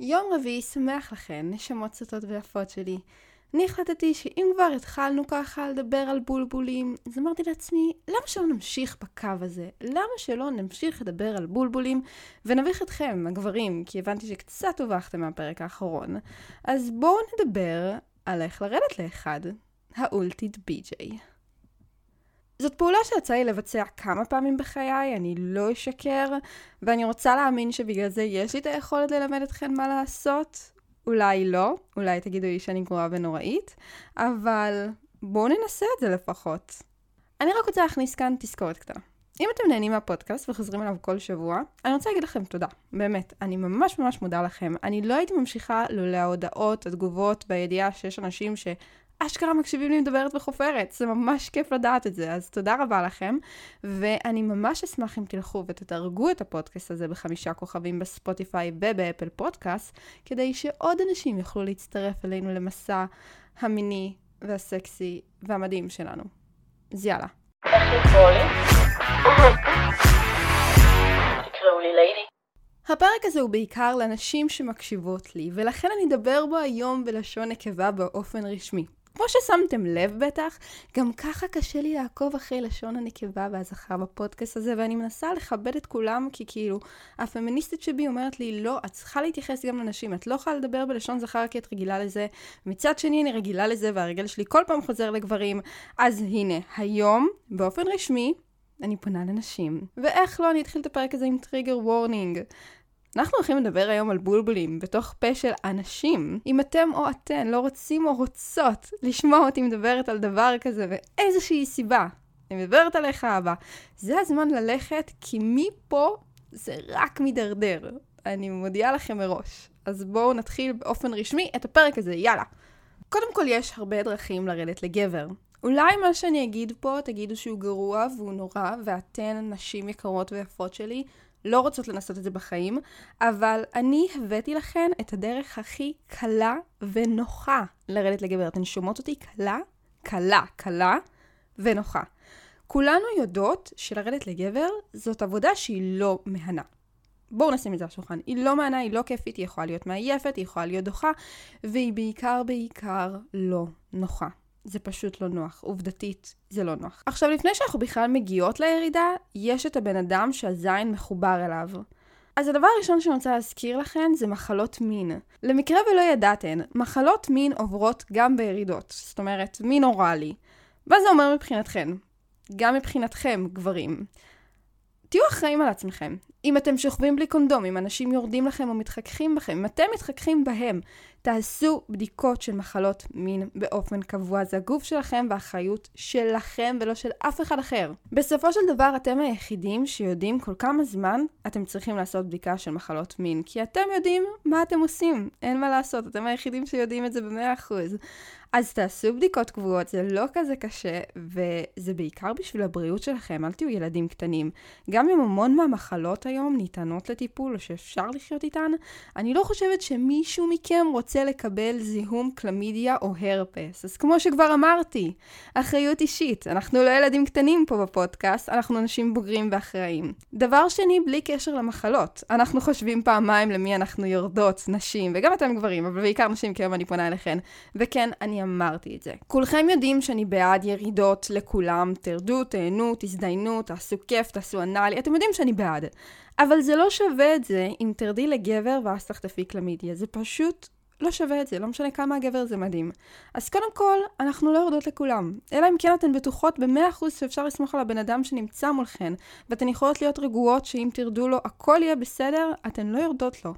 יום רביעי שמח לכן, נשמות סוטות ויפות שלי. אני החלטתי שאם כבר התחלנו ככה לדבר על בולבולים, אז אמרתי לעצמי, למה שלא נמשיך בקו הזה? למה שלא נמשיך לדבר על בולבולים ונביך אתכם, הגברים, כי הבנתי שקצת הובכתם מהפרק האחרון. אז בואו נדבר על איך לרדת לאחד, האולטיד בי-ג'יי. זאת פעולה שיצא לי לבצע כמה פעמים בחיי, אני לא אשקר, ואני רוצה להאמין שבגלל זה יש לי את היכולת ללמד אתכם מה לעשות. אולי לא, אולי תגידו לי שאני גרועה ונוראית, אבל בואו ננסה את זה לפחות. אני רק רוצה להכניס כאן תזכורת קטנה. אם אתם נהנים מהפודקאסט וחוזרים אליו כל שבוע, אני רוצה להגיד לכם תודה. באמת, אני ממש ממש מודה לכם. אני לא הייתי ממשיכה לולא ההודעות, התגובות, בידיעה שיש אנשים ש... אשכרה מקשיבים לי מדברת וחופרת, זה ממש כיף לדעת את זה, אז תודה רבה לכם, ואני ממש אשמח אם תלכו ותתרגו את הפודקאסט הזה בחמישה כוכבים בספוטיפיי ובאפל פודקאסט, כדי שעוד אנשים יוכלו להצטרף אלינו למסע המיני והסקסי והמדהים שלנו. אז יאללה. הפרק הזה הוא בעיקר לנשים שמקשיבות לי, ולכן אני אדבר בו היום בלשון נקבה באופן רשמי. כמו ששמתם לב בטח, גם ככה קשה לי לעקוב אחרי לשון הנקבה והזכר בפודקאסט הזה, ואני מנסה לכבד את כולם, כי כאילו, הפמיניסטית שבי אומרת לי, לא, את צריכה להתייחס גם לנשים, את לא יכולה לדבר בלשון זכר כי את רגילה לזה, מצד שני אני רגילה לזה, והרגל שלי כל פעם חוזר לגברים, אז הנה, היום, באופן רשמי, אני פונה לנשים. ואיך לא, אני אתחיל את הפרק הזה עם טריגר וורנינג. אנחנו הולכים לדבר היום על בולבולים בתוך פה של אנשים. אם אתם או אתן לא רוצים או רוצות לשמוע אותי מדברת על דבר כזה ואיזושהי סיבה, אני מדברת עליך אבא, זה הזמן ללכת כי מפה זה רק מידרדר. אני מודיעה לכם מראש. אז בואו נתחיל באופן רשמי את הפרק הזה, יאללה. קודם כל יש הרבה דרכים לרדת לגבר. אולי מה שאני אגיד פה תגידו שהוא גרוע והוא נורא ואתן נשים יקרות ויפות שלי לא רוצות לנסות את זה בחיים, אבל אני הבאתי לכן את הדרך הכי קלה ונוחה לרדת לגבר. אתן שומעות אותי? קלה, קלה, קלה ונוחה. כולנו יודעות שלרדת לגבר זאת עבודה שהיא לא מהנה. בואו נשים את זה על השולחן. היא לא מהנה, היא לא כיפית, היא יכולה להיות מעייפת, היא יכולה להיות דוחה, והיא בעיקר בעיקר לא נוחה. זה פשוט לא נוח. עובדתית, זה לא נוח. עכשיו, לפני שאנחנו בכלל מגיעות לירידה, יש את הבן אדם שהזין מחובר אליו. אז הדבר הראשון שאני רוצה להזכיר לכן זה מחלות מין. למקרה ולא ידעתן, מחלות מין עוברות גם בירידות. זאת אומרת, מין אוראלי. מה זה אומר מבחינתכן? גם מבחינתכם, גברים. תהיו אחראים על עצמכם. אם אתם שוכבים בלי קונדום, אם אנשים יורדים לכם או מתחככים בכם, אם אתם מתחככים בהם, תעשו בדיקות של מחלות מין באופן קבוע. זה הגוף שלכם והאחריות שלכם ולא של אף אחד אחר. בסופו של דבר, אתם היחידים שיודעים כל כמה זמן אתם צריכים לעשות בדיקה של מחלות מין. כי אתם יודעים מה אתם עושים. אין מה לעשות, אתם היחידים שיודעים את זה במאה אחוז. אז תעשו בדיקות קבועות, זה לא כזה קשה, וזה בעיקר בשביל הבריאות שלכם, אל תהיו ילדים קטנים. גם אם המון מהמחלות היום ניתנות לטיפול, או שאפשר לחיות איתן, אני לא חושבת שמישהו מכם רוצה לקבל זיהום קלמידיה או הרפס. אז כמו שכבר אמרתי, אחריות אישית. אנחנו לא ילדים קטנים פה בפודקאסט, אנחנו אנשים בוגרים ואחראים. דבר שני, בלי קשר למחלות. אנחנו חושבים פעמיים למי אנחנו יורדות, נשים, וגם אתם גברים, אבל בעיקר נשים, כי היום אני פונה אליכן. וכן, אני אמרתי את זה. כולכם יודעים שאני בעד ירידות לכולם, תרדו, תהנו, תזדיינו, תעשו כיף, תעשו אנאלי, אתם יודעים שאני בעד. אבל זה לא שווה את זה אם תרדי לגבר ואז תחטפי קלמידיה, זה פשוט לא שווה את זה, לא משנה כמה הגבר זה מדהים. אז קודם כל, אנחנו לא יורדות לכולם. אלא אם כן אתן בטוחות ב-100% שאפשר לסמוך על הבן אדם שנמצא מולכן, ואתן יכולות להיות רגועות שאם תרדו לו הכל יהיה בסדר, אתן לא יורדות לו.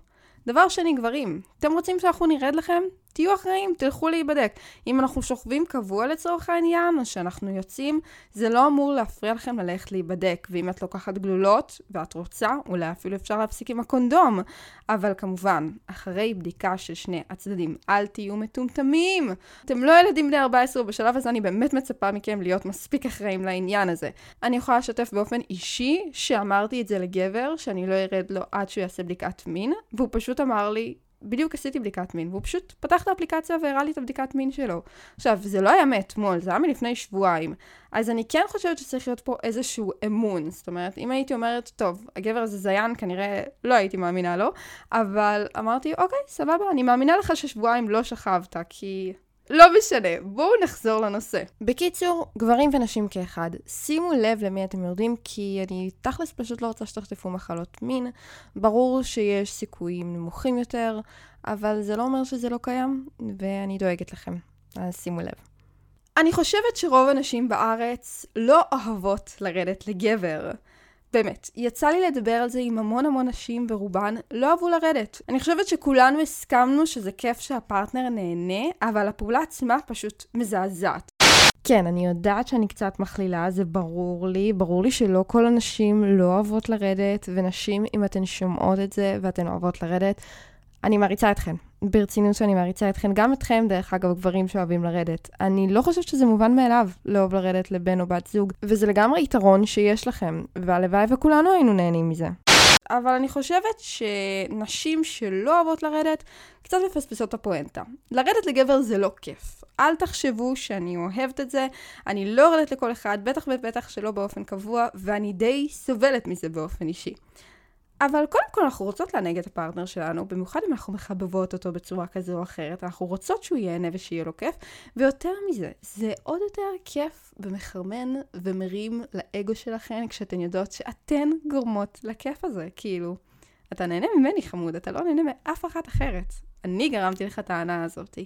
דבר שני, גברים, אתם רוצים שאנחנו נרד לכם? תהיו אחראים, תלכו להיבדק. אם אנחנו שוכבים קבוע לצורך העניין, או שאנחנו יוצאים, זה לא אמור להפריע לכם ללכת להיבדק. ואם את לוקחת גלולות, ואת רוצה, אולי אפילו אפשר להפסיק עם הקונדום. אבל כמובן, אחרי בדיקה של שני הצדדים, אל תהיו מטומטמים. אתם לא ילדים בני 14, ובשלב הזה אני באמת מצפה מכם להיות מספיק אחראים לעניין הזה. אני יכולה לשתף באופן אישי, שאמרתי את זה לגבר, שאני לא ארד לו עד שהוא יעשה בדיקת מין, והוא פשוט אמר לי, בדיוק עשיתי בדיקת מין, והוא פשוט פתח את האפליקציה והראה לי את הבדיקת מין שלו. עכשיו, זה לא היה מאתמול, זה היה מלפני שבועיים. אז אני כן חושבת שצריך להיות פה איזשהו אמון. זאת אומרת, אם הייתי אומרת, טוב, הגבר הזה זיין, כנראה לא הייתי מאמינה לו, אבל אמרתי, אוקיי, סבבה, אני מאמינה לך ששבועיים לא שכבת, כי לא משנה, בואו נחזור לנושא. בקיצור, גברים ונשים כאחד, שימו לב למי אתם יורדים, כי אני תכלס פשוט לא רוצה שתחטפו מחלות מין. ברור שיש סיכויים נמוכים יותר, אבל זה לא אומר שזה לא קיים, ואני דואגת לכם, אז שימו לב. אני חושבת שרוב הנשים בארץ לא אוהבות לרדת לגבר. באמת, יצא לי לדבר על זה עם המון המון נשים ורובן לא אהבו לרדת. אני חושבת שכולנו הסכמנו שזה כיף שהפרטנר נהנה, אבל הפעולה עצמה פשוט מזעזעת. כן, אני יודעת שאני קצת מכלילה, זה ברור לי. ברור לי שלא כל הנשים לא אוהבות לרדת, ונשים, אם אתן שומעות את זה ואתן אוהבות לרדת, אני מעריצה אתכן. ברצינות שאני מעריצה אתכן, גם אתכם, דרך אגב, גברים שאוהבים לרדת. אני לא חושבת שזה מובן מאליו לאהוב לרדת לבן או בת זוג, וזה לגמרי יתרון שיש לכם, והלוואי וכולנו היינו נהנים מזה. אבל אני חושבת שנשים שלא אוהבות לרדת, קצת מפספסות את הפואנטה. לרדת לגבר זה לא כיף. אל תחשבו שאני אוהבת את זה, אני לא יורדת לכל אחד, בטח ובטח שלא באופן קבוע, ואני די סובלת מזה באופן אישי. אבל קודם כל אנחנו רוצות לענג את הפרטנר שלנו, במיוחד אם אנחנו מחבבות אותו בצורה כזו או אחרת, אנחנו רוצות שהוא ייהנה ושיהיה לו כיף, ויותר מזה, זה עוד יותר כיף ומחרמן ומרים לאגו שלכן כשאתן יודעות שאתן גורמות לכיף הזה, כאילו, אתה נהנה ממני חמוד, אתה לא נהנה מאף אחת אחרת. אני גרמתי לך את ההנאה הזאת.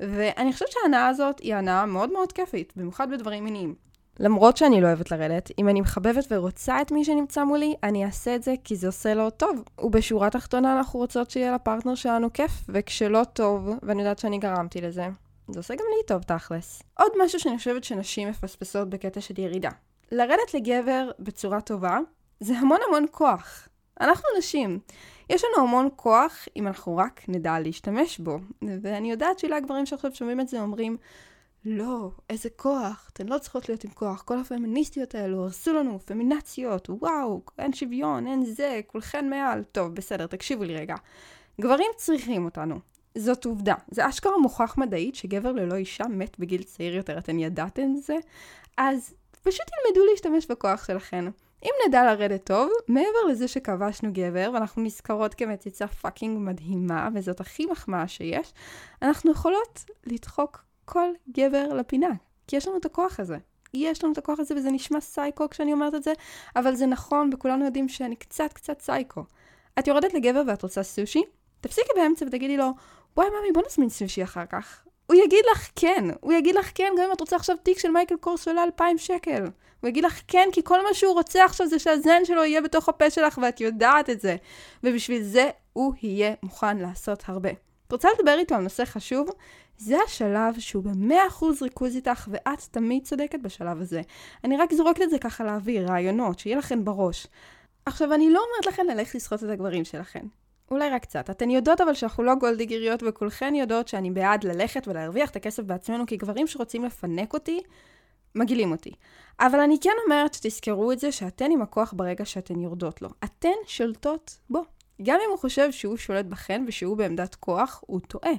ואני חושבת שההנאה הזאת היא הנאה מאוד מאוד כיפית, במיוחד בדברים מיניים. למרות שאני לא אוהבת לרדת, אם אני מחבבת ורוצה את מי שנמצא מולי, אני אעשה את זה כי זה עושה לו טוב. ובשורה התחתונה אנחנו רוצות שיהיה לפרטנר שלנו כיף, וכשלא טוב, ואני יודעת שאני גרמתי לזה, זה עושה גם לי טוב תכלס. עוד משהו שאני חושבת שנשים מפספסות בקטע של ירידה. לרדת לגבר בצורה טובה, זה המון המון כוח. אנחנו נשים. יש לנו המון כוח אם אנחנו רק נדע להשתמש בו. ואני יודעת שאולי הגברים שעכשיו שומעים את זה אומרים, לא, איזה כוח, אתן לא צריכות להיות עם כוח, כל הפמיניסטיות האלו הרסו לנו, פמינציות, וואו, אין שוויון, אין זה, כולכן מעל. טוב, בסדר, תקשיבו לי רגע. גברים צריכים אותנו. זאת עובדה. זה אשכרה מוכח מדעית שגבר ללא אישה מת בגיל צעיר יותר, אתן ידעתן זה? אז פשוט תלמדו להשתמש בכוח שלכן. אם נדע לרדת טוב, מעבר לזה שכבשנו גבר, ואנחנו נזכרות כמציצה fucking מדהימה, וזאת הכי מחמאה שיש, אנחנו יכולות לדחוק כל גבר לפינה, כי יש לנו את הכוח הזה. יש לנו את הכוח הזה וזה נשמע סייקו כשאני אומרת את זה, אבל זה נכון וכולנו יודעים שאני קצת קצת סייקו. את יורדת לגבר ואת רוצה סושי? תפסיקי באמצע ותגידי לו, וואי ממי בוא נזמין סושי אחר כך. הוא יגיד לך כן, הוא יגיד לך כן גם אם את רוצה עכשיו תיק של מייקל קורס שעולה 2,000 שקל. הוא יגיד לך כן כי כל מה שהוא רוצה עכשיו זה שהזן שלו יהיה בתוך הפה שלך ואת יודעת את זה. ובשביל זה הוא יהיה מוכן לעשות הרבה. את רוצה לדבר איתו על נושא חשוב? זה השלב שהוא במאה אחוז ריכוז איתך, ואת תמיד צודקת בשלב הזה. אני רק זורקת את זה ככה לאוויר, רעיונות, שיהיה לכן בראש. עכשיו, אני לא אומרת לכן ללכת לסחוט את הגברים שלכן. אולי רק קצת. אתן יודעות אבל שאנחנו לא גולדיגריות, וכולכן יודעות שאני בעד ללכת ולהרוויח את הכסף בעצמנו, כי גברים שרוצים לפנק אותי, מגעילים אותי. אבל אני כן אומרת שתזכרו את זה שאתן עם הכוח ברגע שאתן יורדות לו. אתן שולטות בו. גם אם הוא חושב שהוא שולט בכן ושהוא בעמדת כוח, הוא טועה.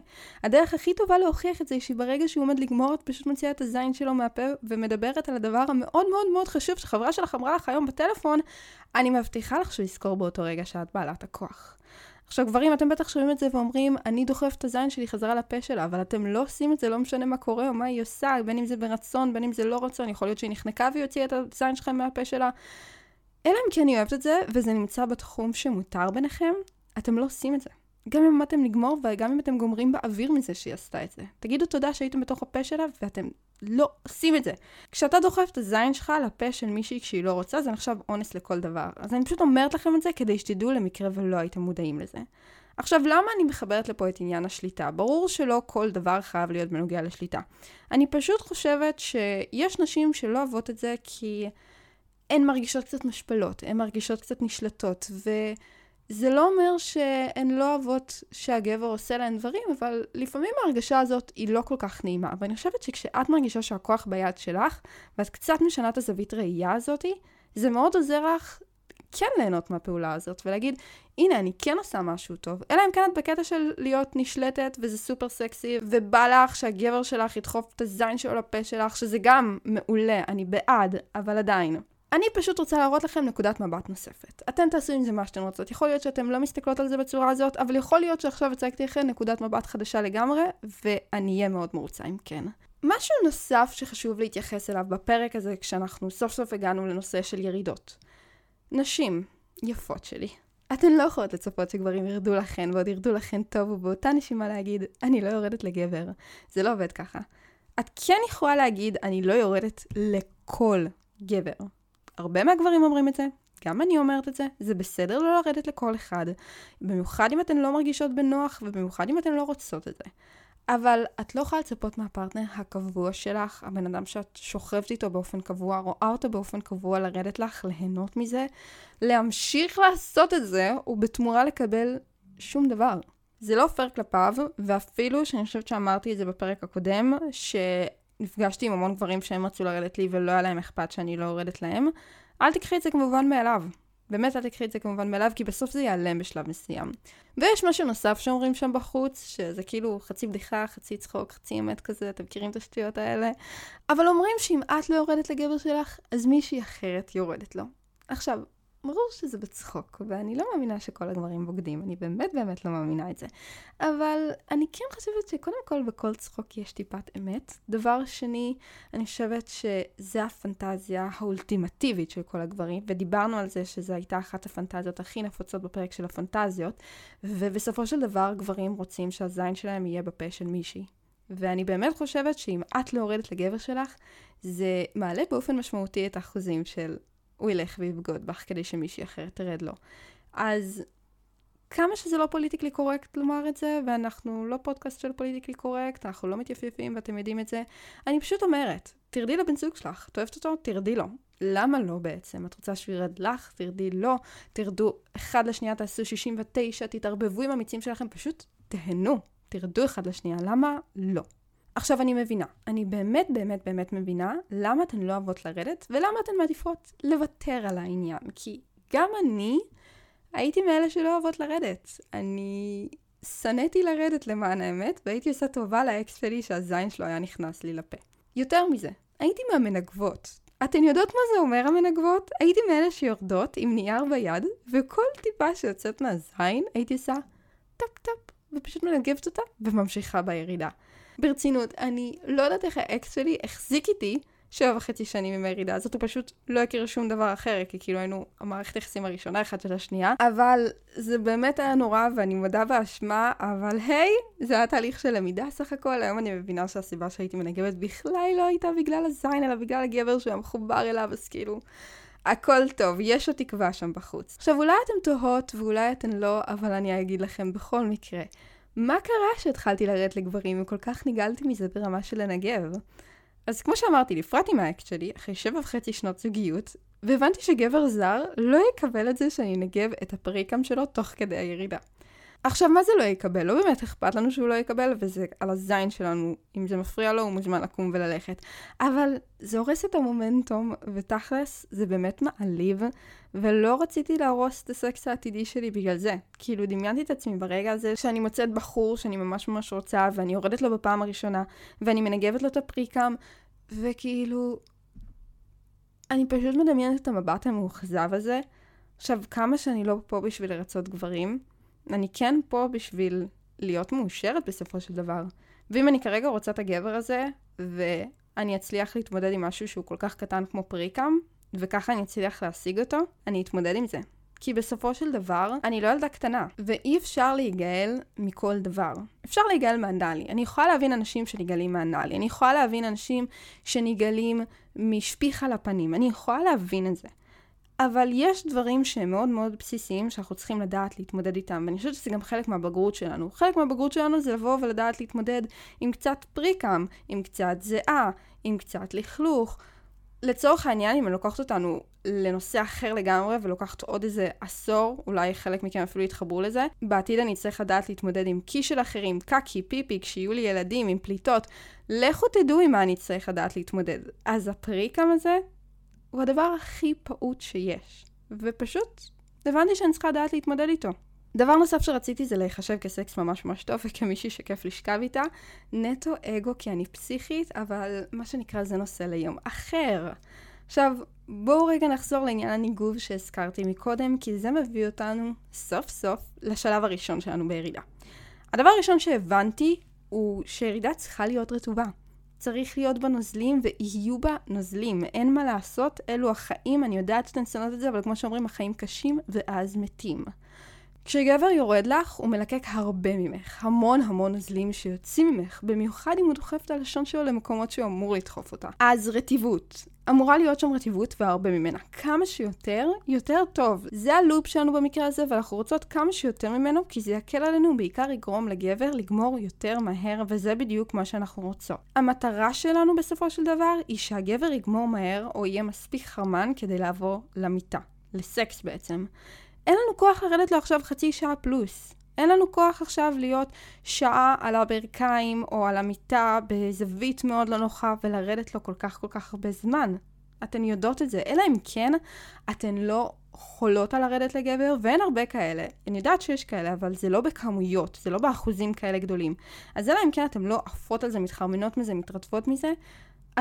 הדרך הכי טובה להוכיח את זה היא שברגע שהוא עומד לגמור, את פשוט מוציאה את הזין שלו מהפה ומדברת על הדבר המאוד מאוד מאוד חשוב שחברה שלך אמרה לך היום בטלפון, אני מבטיחה לך שהוא יזכור באותו רגע שאת בעלת הכוח. עכשיו גברים, אתם בטח שומעים את זה ואומרים, אני דוחף את הזין שלי חזרה לפה שלה, אבל אתם לא עושים את זה, לא משנה מה קורה או מה היא עושה, בין אם זה ברצון, בין אם זה לא רצון, יכול להיות שהיא נחנקה והיא הוציאה את הזין שלכם מהפה שלה. אלא אם כן אני אוהבת את זה, וזה נמצא בתחום שמותר ביניכם, אתם לא עושים את זה. גם אם אתם לגמור וגם אם אתם גומרים באוויר מזה שהיא עשתה את זה. תגידו תודה שהייתם בתוך הפה שלה ואתם לא עושים את זה. כשאתה דוחף את הזין שלך לפה של מישהי כשהיא לא רוצה, זה נחשב אונס לכל דבר. אז אני פשוט אומרת לכם את זה כדי שתדעו למקרה ולא הייתם מודעים לזה. עכשיו, למה אני מחברת לפה את עניין השליטה? ברור שלא כל דבר חייב להיות בנוגע לשליטה. אני פשוט חושבת שיש נשים שלא אוהבות את זה כי... הן מרגישות קצת משפלות, הן מרגישות קצת נשלטות, וזה לא אומר שהן לא אוהבות שהגבר עושה להן דברים, אבל לפעמים ההרגשה הזאת היא לא כל כך נעימה. ואני חושבת שכשאת מרגישה שהכוח ביד שלך, ואת קצת משנה את הזווית ראייה הזאתי, זה מאוד עוזר לך כן ליהנות מהפעולה הזאת, ולהגיד, הנה, אני כן עושה משהו טוב. אלא אם כן את בקטע של להיות נשלטת, וזה סופר סקסי, ובא לך שהגבר שלך ידחוף את הזין שלו לפה שלך, שזה גם מעולה, אני בעד, אבל עדיין. אני פשוט רוצה להראות לכם נקודת מבט נוספת. אתן תעשו עם זה מה שאתן רוצות. יכול להיות שאתן לא מסתכלות על זה בצורה הזאת, אבל יכול להיות שעכשיו הצגתי לכם נקודת מבט חדשה לגמרי, ואני אהיה מאוד מרוצה אם כן. משהו נוסף שחשוב להתייחס אליו בפרק הזה, כשאנחנו סוף סוף הגענו לנושא של ירידות. נשים, יפות שלי. אתן לא יכולות לצפות שגברים ירדו לכן ועוד ירדו לכן טוב ובאותה נשימה להגיד, אני לא יורדת לגבר. זה לא עובד ככה. את כן יכולה להגיד, אני לא יורדת לכל גבר. הרבה מהגברים אומרים את זה, גם אני אומרת את זה, זה בסדר לא לרדת לכל אחד, במיוחד אם אתן לא מרגישות בנוח ובמיוחד אם אתן לא רוצות את זה. אבל את לא יכולה לצפות מהפרטנר הקבוע שלך, הבן אדם שאת שוכבת איתו באופן קבוע, רואה אותו באופן קבוע, לרדת לך, ליהנות מזה, להמשיך לעשות את זה, ובתמורה לקבל שום דבר. זה לא פייר כלפיו, ואפילו שאני חושבת שאמרתי את זה בפרק הקודם, שנפגשתי עם המון גברים שהם רצו לרדת לי ולא היה להם אכפת שאני לא יורדת להם, אל תקחי את זה כמובן מאליו. באמת אל תקחי את זה כמובן מאליו, כי בסוף זה ייעלם בשלב מסוים. ויש משהו נוסף שאומרים שם בחוץ, שזה כאילו חצי בדיחה, חצי צחוק, חצי אמת כזה, אתם מכירים את השטויות האלה? אבל אומרים שאם את לא יורדת לגבר שלך, אז מישהי אחרת יורדת לו. עכשיו, ברור שזה בצחוק, ואני לא מאמינה שכל הגברים בוגדים, אני באמת באמת לא מאמינה את זה. אבל אני כן חושבת שקודם כל בכל צחוק יש טיפת אמת. דבר שני, אני חושבת שזה הפנטזיה האולטימטיבית של כל הגברים, ודיברנו על זה שזו הייתה אחת הפנטזיות הכי נפוצות בפרק של הפנטזיות, ובסופו של דבר גברים רוצים שהזין שלהם יהיה בפה של מישהי. ואני באמת חושבת שאם את לא יורדת לגבר שלך, זה מעלה באופן משמעותי את האחוזים של הוא ילך ויבגוד בך כדי שמישהי אחרת תרד לו. אז כמה שזה לא politically correct לומר את זה, ואנחנו לא פודקאסט של politically correct, אנחנו לא מתייפייפים ואתם יודעים את זה, אני פשוט אומרת, תרדי לבן זוג שלך, את אוהבת אותו? תרדי לו. למה לא בעצם? את רוצה שהוא ירד לך? תרדי לו. תרדו אחד לשנייה, תעשו 69, תתערבבו עם המיצים שלכם, פשוט תהנו. תרדו אחד לשנייה, למה לא? עכשיו אני מבינה, אני באמת באמת באמת מבינה למה אתן לא אוהבות לרדת ולמה אתן מעדיפות לוותר על העניין. כי גם אני הייתי מאלה שלא אוהבות לרדת. אני שנאתי לרדת למען האמת, והייתי עושה טובה לאקס שלי שהזין שלו היה נכנס לי לפה. יותר מזה, הייתי מהמנגבות. אתן יודעות מה זה אומר המנגבות? הייתי מאלה שיורדות עם נייר ביד, וכל טיפה שיוצאת מהזין הייתי עושה tap tap, ופשוט מנגבת אותה, וממשיכה בירידה. ברצינות, אני לא יודעת איך האקס שלי החזיק איתי שבע וחצי שנים עם הירידה הזאת, הוא פשוט לא הכיר שום דבר אחר, כי כאילו היינו המערכת היחסים הראשונה אחת של השנייה, אבל זה באמת היה נורא ואני מודה באשמה, אבל היי, זה היה תהליך של למידה סך הכל, היום אני מבינה שהסיבה שהייתי מנגבת בכלל לא הייתה בגלל הזין, אלא בגלל הגבר שהיה מחובר אליו, אז כאילו... הכל טוב, יש עוד תקווה שם בחוץ. עכשיו, אולי אתן תוהות ואולי אתן לא, אבל אני אגיד לכם בכל מקרה. מה קרה שהתחלתי לרדת לגברים וכל כך נגעלתי מזה ברמה של לנגב? אז כמו שאמרתי, נפרדתי מהאקט שלי אחרי שבע וחצי שנות זוגיות, והבנתי שגבר זר לא יקבל את זה שאני אנגב את הפריקם שלו תוך כדי הירידה. עכשיו, מה זה לא יקבל? לא באמת אכפת לנו שהוא לא יקבל, וזה על הזין שלנו. אם זה מפריע לו, הוא מוזמן לקום וללכת. אבל זה הורס את המומנטום, ותכלס, זה באמת מעליב, ולא רציתי להרוס את הסקס העתידי שלי בגלל זה. כאילו, דמיינתי את עצמי ברגע הזה שאני מוצאת בחור שאני ממש ממש רוצה, ואני יורדת לו בפעם הראשונה, ואני מנגבת לו את הפריקם, וכאילו... אני פשוט מדמיינת את המבט המאוכזב הזה. עכשיו, כמה שאני לא פה בשביל לרצות גברים, אני כן פה בשביל להיות מאושרת בסופו של דבר. ואם אני כרגע רוצה את הגבר הזה, ואני אצליח להתמודד עם משהו שהוא כל כך קטן כמו פריקם, וככה אני אצליח להשיג אותו, אני אתמודד עם זה. כי בסופו של דבר, אני לא ילדה קטנה, ואי אפשר להיגאל מכל דבר. אפשר להיגאל מהנדלי. אני יכולה להבין אנשים שנגאלים מהנדלי. אני יכולה להבין אנשים שנגאלים משפיך על הפנים. אני יכולה להבין את זה. אבל יש דברים שהם מאוד מאוד בסיסיים שאנחנו צריכים לדעת להתמודד איתם, ואני חושבת שזה גם חלק מהבגרות שלנו. חלק מהבגרות שלנו זה לבוא ולדעת להתמודד עם קצת פריקם, עם קצת זיעה, עם קצת לכלוך. לצורך העניין, אם אני לוקחת אותנו לנושא אחר לגמרי ולוקחת עוד איזה עשור, אולי חלק מכם אפילו יתחברו לזה, בעתיד אני צריך לדעת להתמודד עם קי של אחרים, קקי, פיפי, כשיהיו לי ילדים, עם פליטות. לכו תדעו עם מה אני צריך לדעת להתמודד. אז הפריקם הזה הוא הדבר הכי פעוט שיש. ופשוט הבנתי שאני צריכה לדעת להתמודד איתו. דבר נוסף שרציתי זה להיחשב כסקס ממש ממש טוב וכמישהי שכיף לשכב איתה. נטו אגו כי אני פסיכית, אבל מה שנקרא זה נושא ליום אחר. עכשיו, בואו רגע נחזור לעניין הניגוב שהזכרתי מקודם, כי זה מביא אותנו סוף סוף לשלב הראשון שלנו בירידה. הדבר הראשון שהבנתי הוא שירידה צריכה להיות רטובה. צריך להיות בה נוזלים ויהיו בה נוזלים. אין מה לעשות, אלו החיים, אני יודעת שאתן שונאות את זה, אבל כמו שאומרים, החיים קשים ואז מתים. כשגבר יורד לך, הוא מלקק הרבה ממך, המון המון נוזלים שיוצאים ממך, במיוחד אם הוא דוחף את הלשון שלו למקומות שהוא אמור לדחוף אותה. אז רטיבות. אמורה להיות שם רטיבות והרבה ממנה. כמה שיותר, יותר טוב. זה הלופ שלנו במקרה הזה, ואנחנו רוצות כמה שיותר ממנו, כי זה יקל עלינו, בעיקר יגרום לגבר לגמור יותר מהר, וזה בדיוק מה שאנחנו רוצות. המטרה שלנו בסופו של דבר, היא שהגבר יגמור מהר, או יהיה מספיק חרמן כדי לעבור למיטה. לסקס בעצם. אין לנו כוח לרדת לו עכשיו חצי שעה פלוס. אין לנו כוח עכשיו להיות שעה על הברכיים או על המיטה בזווית מאוד לא נוחה ולרדת לו כל כך כל כך הרבה זמן. אתן יודעות את זה, אלא אם כן אתן לא חולות על לרדת לגבר, ואין הרבה כאלה. אני יודעת שיש כאלה, אבל זה לא בכמויות, זה לא באחוזים כאלה גדולים. אז אלא אם כן אתן לא עפות על זה, מתחרמנות מזה, מתרטבות מזה,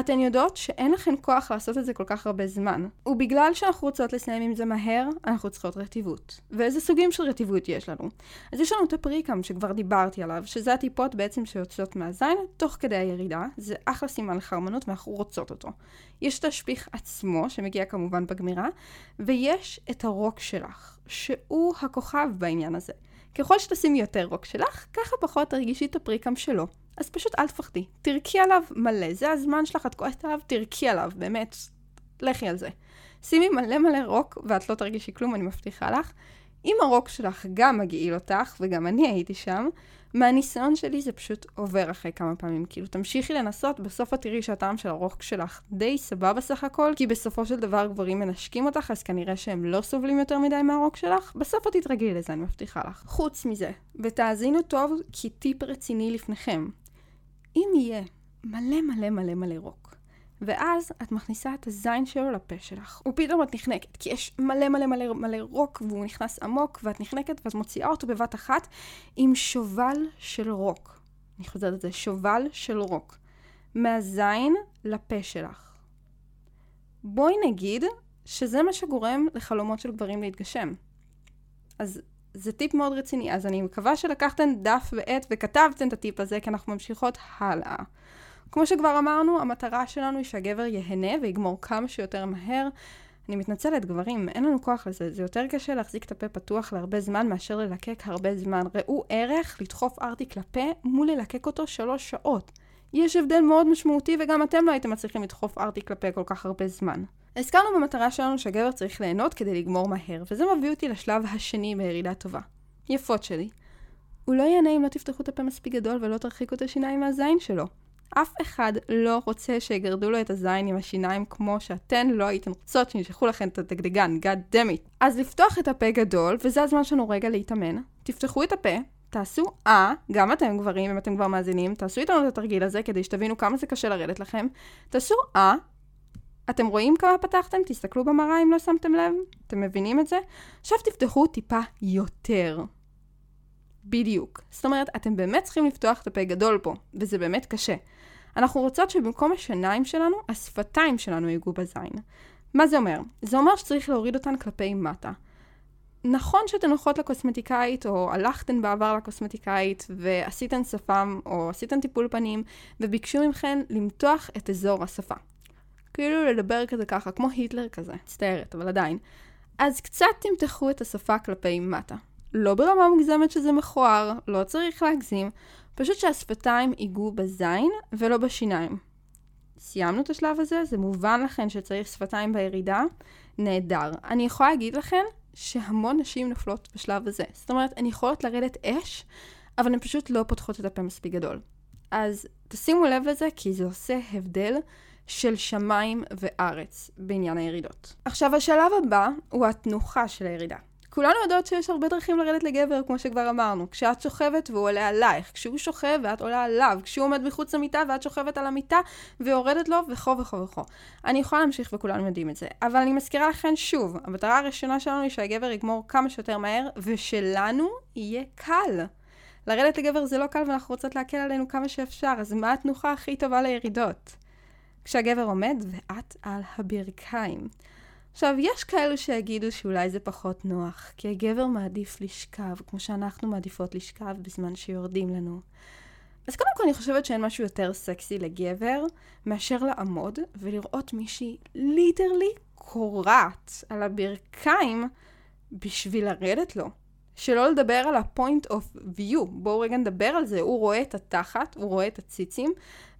אתן יודעות שאין לכן כוח לעשות את זה כל כך הרבה זמן. ובגלל שאנחנו רוצות לסיים עם זה מהר, אנחנו צריכות רטיבות. ואיזה סוגים של רטיבות יש לנו? אז יש לנו את הפריקם שכבר דיברתי עליו, שזה הטיפות בעצם שיוצאות מהזין תוך כדי הירידה. זה אחלה סימן לחרמנות ואנחנו רוצות אותו. יש את השפיך עצמו, שמגיע כמובן בגמירה, ויש את הרוק שלך, שהוא הכוכב בעניין הזה. ככל שתשימי יותר רוק שלך, ככה פחות תרגישי את הפריקם שלו. אז פשוט אל תפחדי. תרקי עליו מלא, זה הזמן שלך, את כועסת עליו, תרקי עליו, באמת. לכי על זה. שימי מלא מלא רוק, ואת לא תרגישי כלום, אני מבטיחה לך. אם הרוק שלך גם מגעיל אותך, וגם אני הייתי שם, מהניסיון שלי זה פשוט עובר אחרי כמה פעמים. כאילו, תמשיכי לנסות, בסוף את תראי שהטעם של הרוק שלך די סבבה סך הכל, כי בסופו של דבר גברים מנשקים אותך, אז כנראה שהם לא סובלים יותר מדי מהרוק שלך. בסוף את תתרגלי לזה, אני מבטיחה לך. חוץ מזה, ותאזינו טוב, כי טיפ רציני לפניכם. אם יהיה מלא מלא מלא מלא רוק, ואז את מכניסה את הזין שלו לפה שלך, ופתאום את נחנקת, כי יש מלא מלא מלא מלא רוק, והוא נכנס עמוק, ואת נחנקת, ואת מוציאה אותו בבת אחת עם שובל של רוק. אני חוזרת על זה, שובל של רוק. מהזין לפה שלך. בואי נגיד שזה מה שגורם לחלומות של גברים להתגשם. אז זה טיפ מאוד רציני, אז אני מקווה שלקחתן דף ועט וכתבתן את הטיפ הזה, כי אנחנו ממשיכות הלאה. כמו שכבר אמרנו, המטרה שלנו היא שהגבר ייהנה ויגמור כמה שיותר מהר. אני מתנצלת, גברים, אין לנו כוח לזה. זה יותר קשה להחזיק את הפה פתוח להרבה זמן מאשר ללקק הרבה זמן. ראו ערך לדחוף ארטיק לפה מול ללקק אותו שלוש שעות. יש הבדל מאוד משמעותי וגם אתם לא הייתם מצליחים לדחוף ארטיק לפה כל כך הרבה זמן. הזכרנו במטרה שלנו שהגבר צריך ליהנות כדי לגמור מהר, וזה מביא אותי לשלב השני בירידה טובה. יפות שלי. הוא לא ייהנה אם לא תפתחו את הפה מספיק גדול ולא תרחיקו את השיניים מהזין שלו. אף אחד לא רוצה שיגרדו לו את הזין עם השיניים כמו שאתן לא הייתן רוצות שנשלחו לכן את הדגדגן, God damn it. אז לפתוח את הפה גדול, וזה הזמן שלנו רגע להתאמן. תפתחו את הפה, תעשו אה, גם אתם גברים, אם אתם כבר מאזינים, תעשו איתנו את התרגיל הזה כדי שתבינו כמה זה קשה לרדת לכם. תעשו אה, אתם רואים כמה פתחתם? תסתכלו במראה אם לא שמתם לב. אתם מבינים את זה? עכשיו תפתחו טיפה יותר. בדיוק. זאת אומרת, אתם באמת צריכים לפתוח את הפה גדול פה, וזה באמת קשה. אנחנו רוצות שבמקום השיניים שלנו, השפתיים שלנו ייגעו בזין. מה זה אומר? זה אומר שצריך להוריד אותן כלפי מטה. נכון שאתן הולכות לקוסמטיקאית, או הלכתן בעבר לקוסמטיקאית, ועשיתן שפם, או עשיתן טיפול פנים, וביקשו מכן למתוח את אזור השפה. כאילו לדבר כזה ככה, כמו היטלר כזה. מצטערת, אבל עדיין. אז קצת תמתחו את השפה כלפי מטה. לא ברמה מוגזמת שזה מכוער, לא צריך להגזים, פשוט שהשפתיים ייגעו בזין ולא בשיניים. סיימנו את השלב הזה, זה מובן לכן שצריך שפתיים בירידה, נהדר. אני יכולה להגיד לכן שהמון נשים נופלות בשלב הזה. זאת אומרת, הן יכולות לרדת אש, אבל הן פשוט לא פותחות את הפה מספיק גדול. אז תשימו לב לזה, כי זה עושה הבדל של שמיים וארץ בעניין הירידות. עכשיו, השלב הבא הוא התנוחה של הירידה. כולנו יודעות שיש הרבה דרכים לרדת לגבר, כמו שכבר אמרנו. כשאת שוכבת והוא עולה עלייך, כשהוא שוכב ואת עולה עליו, כשהוא עומד מחוץ למיטה ואת שוכבת על המיטה ויורדת לו וכו וכו וכו. אני יכולה להמשיך וכולנו יודעים את זה. אבל אני מזכירה לכם שוב, המטרה הראשונה שלנו היא שהגבר יגמור כמה שיותר מהר, ושלנו יהיה קל. לרדת לגבר זה לא קל ואנחנו רוצות להקל עלינו כמה שאפשר, אז מה התנוחה הכי טובה לירידות? כשהגבר עומד ואת על הברכיים. עכשיו, יש כאלו שיגידו שאולי זה פחות נוח, כי הגבר מעדיף לשכב, כמו שאנחנו מעדיפות לשכב בזמן שיורדים לנו. אז קודם כל אני חושבת שאין משהו יותר סקסי לגבר מאשר לעמוד ולראות מישהי ליטרלי קורעת על הברכיים בשביל לרדת לו. שלא לדבר על ה-point of view, בואו רגע נדבר על זה, הוא רואה את התחת, הוא רואה את הציצים,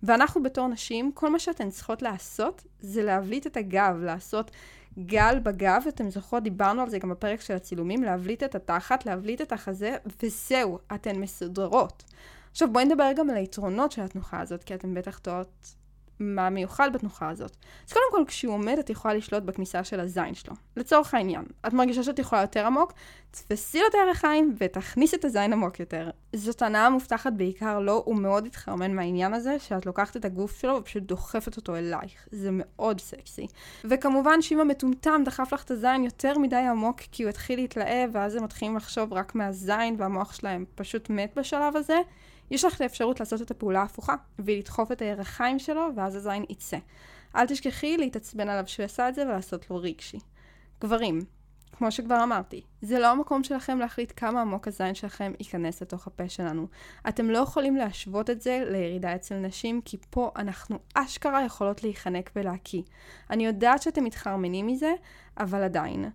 ואנחנו בתור נשים, כל מה שאתן צריכות לעשות זה להבליט את הגב, לעשות גל בגב, אתם זוכרות, דיברנו על זה גם בפרק של הצילומים, להבליט את התחת, להבליט את החזה, וזהו, אתן מסודרות. עכשיו בואי נדבר גם על היתרונות של התנוחה הזאת, כי אתן בטח טועות מה מיוחד בתנוחה הזאת. אז קודם כל, כשהוא עומד, את יכולה לשלוט בכניסה של הזין שלו. לצורך העניין, את מרגישה שאת יכולה יותר עמוק, תפסי לו את הירכיים ותכניס את הזין עמוק יותר. זאת הנאה מובטחת בעיקר לו, הוא מאוד התחרמן מהעניין הזה, שאת לוקחת את הגוף שלו ופשוט דוחפת אותו אלייך. זה מאוד סקסי. וכמובן שאם המטומטם דחף לך את הזין יותר מדי עמוק, כי הוא התחיל להתלהב, ואז הם מתחילים לחשוב רק מהזין, והמוח שלהם פשוט מת בשלב הזה, יש לך את האפשרות לעשות את הפעולה ההפוכה, ולדחוף את הירכיים שלו, ואז הזין יצא. אל תשכחי להתעצבן עליו שהוא עשה את זה ולעשות לו רגשי. גברים, כמו שכבר אמרתי, זה לא המקום שלכם להחליט כמה עמוק הזין שלכם ייכנס לתוך הפה שלנו. אתם לא יכולים להשוות את זה לירידה אצל נשים, כי פה אנחנו אשכרה יכולות להיחנק ולהקיא. אני יודעת שאתם מתחרמנים מזה, אבל עדיין.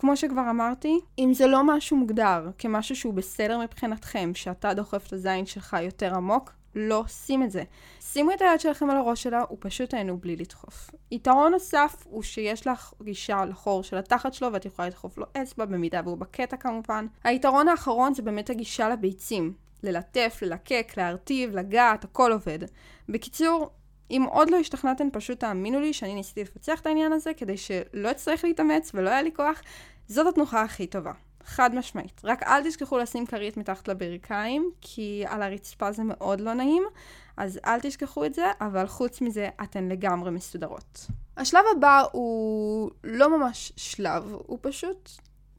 כמו שכבר אמרתי, אם זה לא משהו מוגדר כמשהו שהוא בסדר מבחינתכם, שאתה דוחף את הזין שלך יותר עמוק, לא שים את זה. שימו את היד שלכם על הראש שלה ופשוט תהנו בלי לדחוף. יתרון נוסף הוא שיש לך גישה לחור של התחת שלו ואת יכולה לדחוף לו אצבע במידה והוא בקטע כמובן. היתרון האחרון זה באמת הגישה לביצים. ללטף, ללקק, להרטיב, לגעת, הכל עובד. בקיצור, אם עוד לא השתכנעתן, פשוט תאמינו לי שאני ניסיתי לפצח את העניין הזה כדי שלא אצטרך להתאמץ ולא היה לי כוח. זאת התנוחה הכי טובה. חד משמעית. רק אל תשכחו לשים כרית מתחת לברכיים, כי על הרצפה זה מאוד לא נעים, אז אל תשכחו את זה, אבל חוץ מזה אתן לגמרי מסודרות. השלב הבא הוא לא ממש שלב, הוא פשוט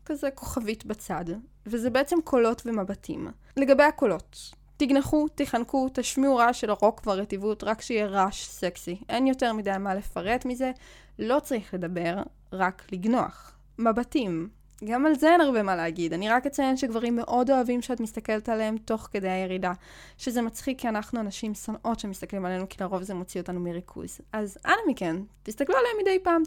כזה כוכבית בצד, וזה בעצם קולות ומבטים. לגבי הקולות, תגנחו, תחנקו, תשמיעו רעש של הרוק והרטיבות, רק שיהיה רעש סקסי. אין יותר מדי מה לפרט מזה, לא צריך לדבר, רק לגנוח. מבטים, גם על זה אין הרבה מה להגיד. אני רק אציין שגברים מאוד אוהבים שאת מסתכלת עליהם תוך כדי הירידה. שזה מצחיק כי אנחנו אנשים שונאות שמסתכלים עלינו, כי לרוב זה מוציא אותנו מריכוז. אז אנא מכן, תסתכלו עליהם מדי פעם.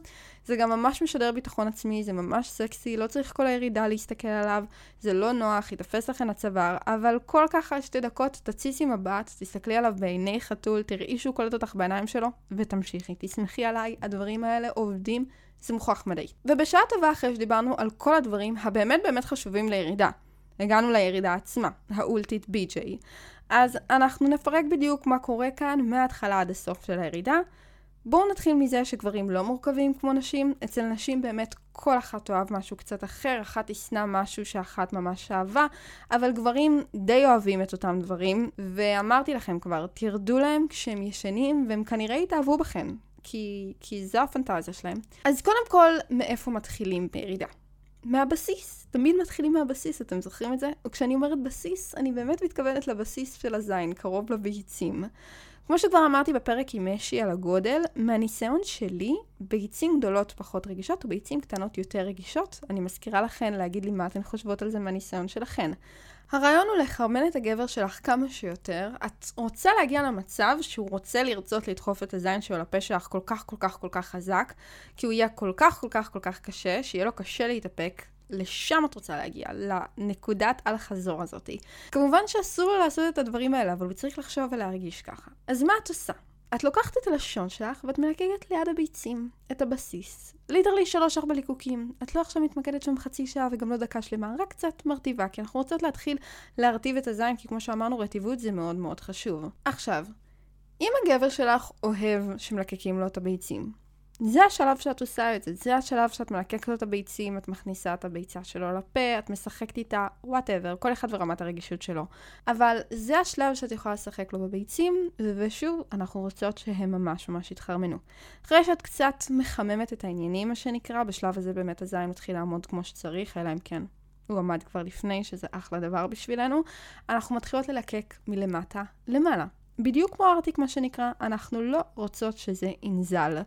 זה גם ממש משדר ביטחון עצמי, זה ממש סקסי, לא צריך כל הירידה להסתכל עליו, זה לא נוח, יתפס לכם הצוואר, אבל כל ככה שתי דקות תציצי מבט, תסתכלי עליו בעיני חתול, תראי שהוא קולט אותך בעיניים שלו, ותמשיכי. תסמכי עליי, הדברים האלה עובדים. זה מוכח מדעי. ובשעה טובה אחרי שדיברנו על כל הדברים הבאמת באמת חשובים לירידה, הגענו לירידה עצמה, האולטית BJ. אז אנחנו נפרק בדיוק מה קורה כאן מההתחלה עד הסוף של הירידה. בואו נתחיל מזה שגברים לא מורכבים כמו נשים. אצל נשים באמת כל אחת אוהב משהו קצת אחר, אחת תשנא משהו שאחת ממש אהבה, אבל גברים די אוהבים את אותם דברים, ואמרתי לכם כבר, תרדו להם כשהם ישנים, והם כנראה יתאהבו בכם. כי, כי זו הפנטזיה שלהם. אז קודם כל, מאיפה מתחילים בירידה? מהבסיס. תמיד מתחילים מהבסיס, אתם זוכרים את זה? וכשאני אומרת בסיס, אני באמת מתכוונת לבסיס של הזין, קרוב לביצים. כמו שכבר אמרתי בפרק עם משי על הגודל, מהניסיון שלי, ביצים גדולות פחות רגישות וביצים קטנות יותר רגישות. אני מזכירה לכן להגיד לי מה אתן חושבות על זה מהניסיון שלכן. הרעיון הוא לחרמן את הגבר שלך כמה שיותר. את רוצה להגיע למצב שהוא רוצה לרצות לדחוף את הזין שלו לפה שלך כל כך כל כך כל כך חזק, כי הוא יהיה כל כך כל כך כל כך קשה, שיהיה לו קשה להתאפק. לשם את רוצה להגיע, לנקודת אל-חזור הזאתי. כמובן שאסור לו לעשות את הדברים האלה, אבל הוא צריך לחשוב ולהרגיש ככה. אז מה את עושה? את לוקחת את הלשון שלך ואת מלקקת ליד הביצים, את הבסיס. ליטרלי שלוש-ארבע ליקוקים. את לא עכשיו מתמקדת שם חצי שעה וגם לא דקה שלמה, רק קצת מרטיבה, כי אנחנו רוצות להתחיל להרטיב את הזין, כי כמו שאמרנו, רטיבות זה מאוד מאוד חשוב. עכשיו, אם הגבר שלך אוהב שמלקקים לו את הביצים, זה השלב שאת עושה את זה, זה השלב שאת מלקקת לו את הביצים, את מכניסה את הביצה שלו לפה, את משחקת איתה, וואטאבר, כל אחד ורמת הרגישות שלו. אבל זה השלב שאת יכולה לשחק לו בביצים, ושוב, אנחנו רוצות שהם ממש ממש יתחרמנו. אחרי שאת קצת מחממת את העניינים, מה שנקרא, בשלב הזה באמת הזין מתחיל לעמוד כמו שצריך, אלא אם כן הוא עמד כבר לפני, שזה אחלה דבר בשבילנו, אנחנו מתחילות ללקק מלמטה למעלה. בדיוק כמו ארטיק מה שנקרא, אנחנו לא רוצות שזה ינזל.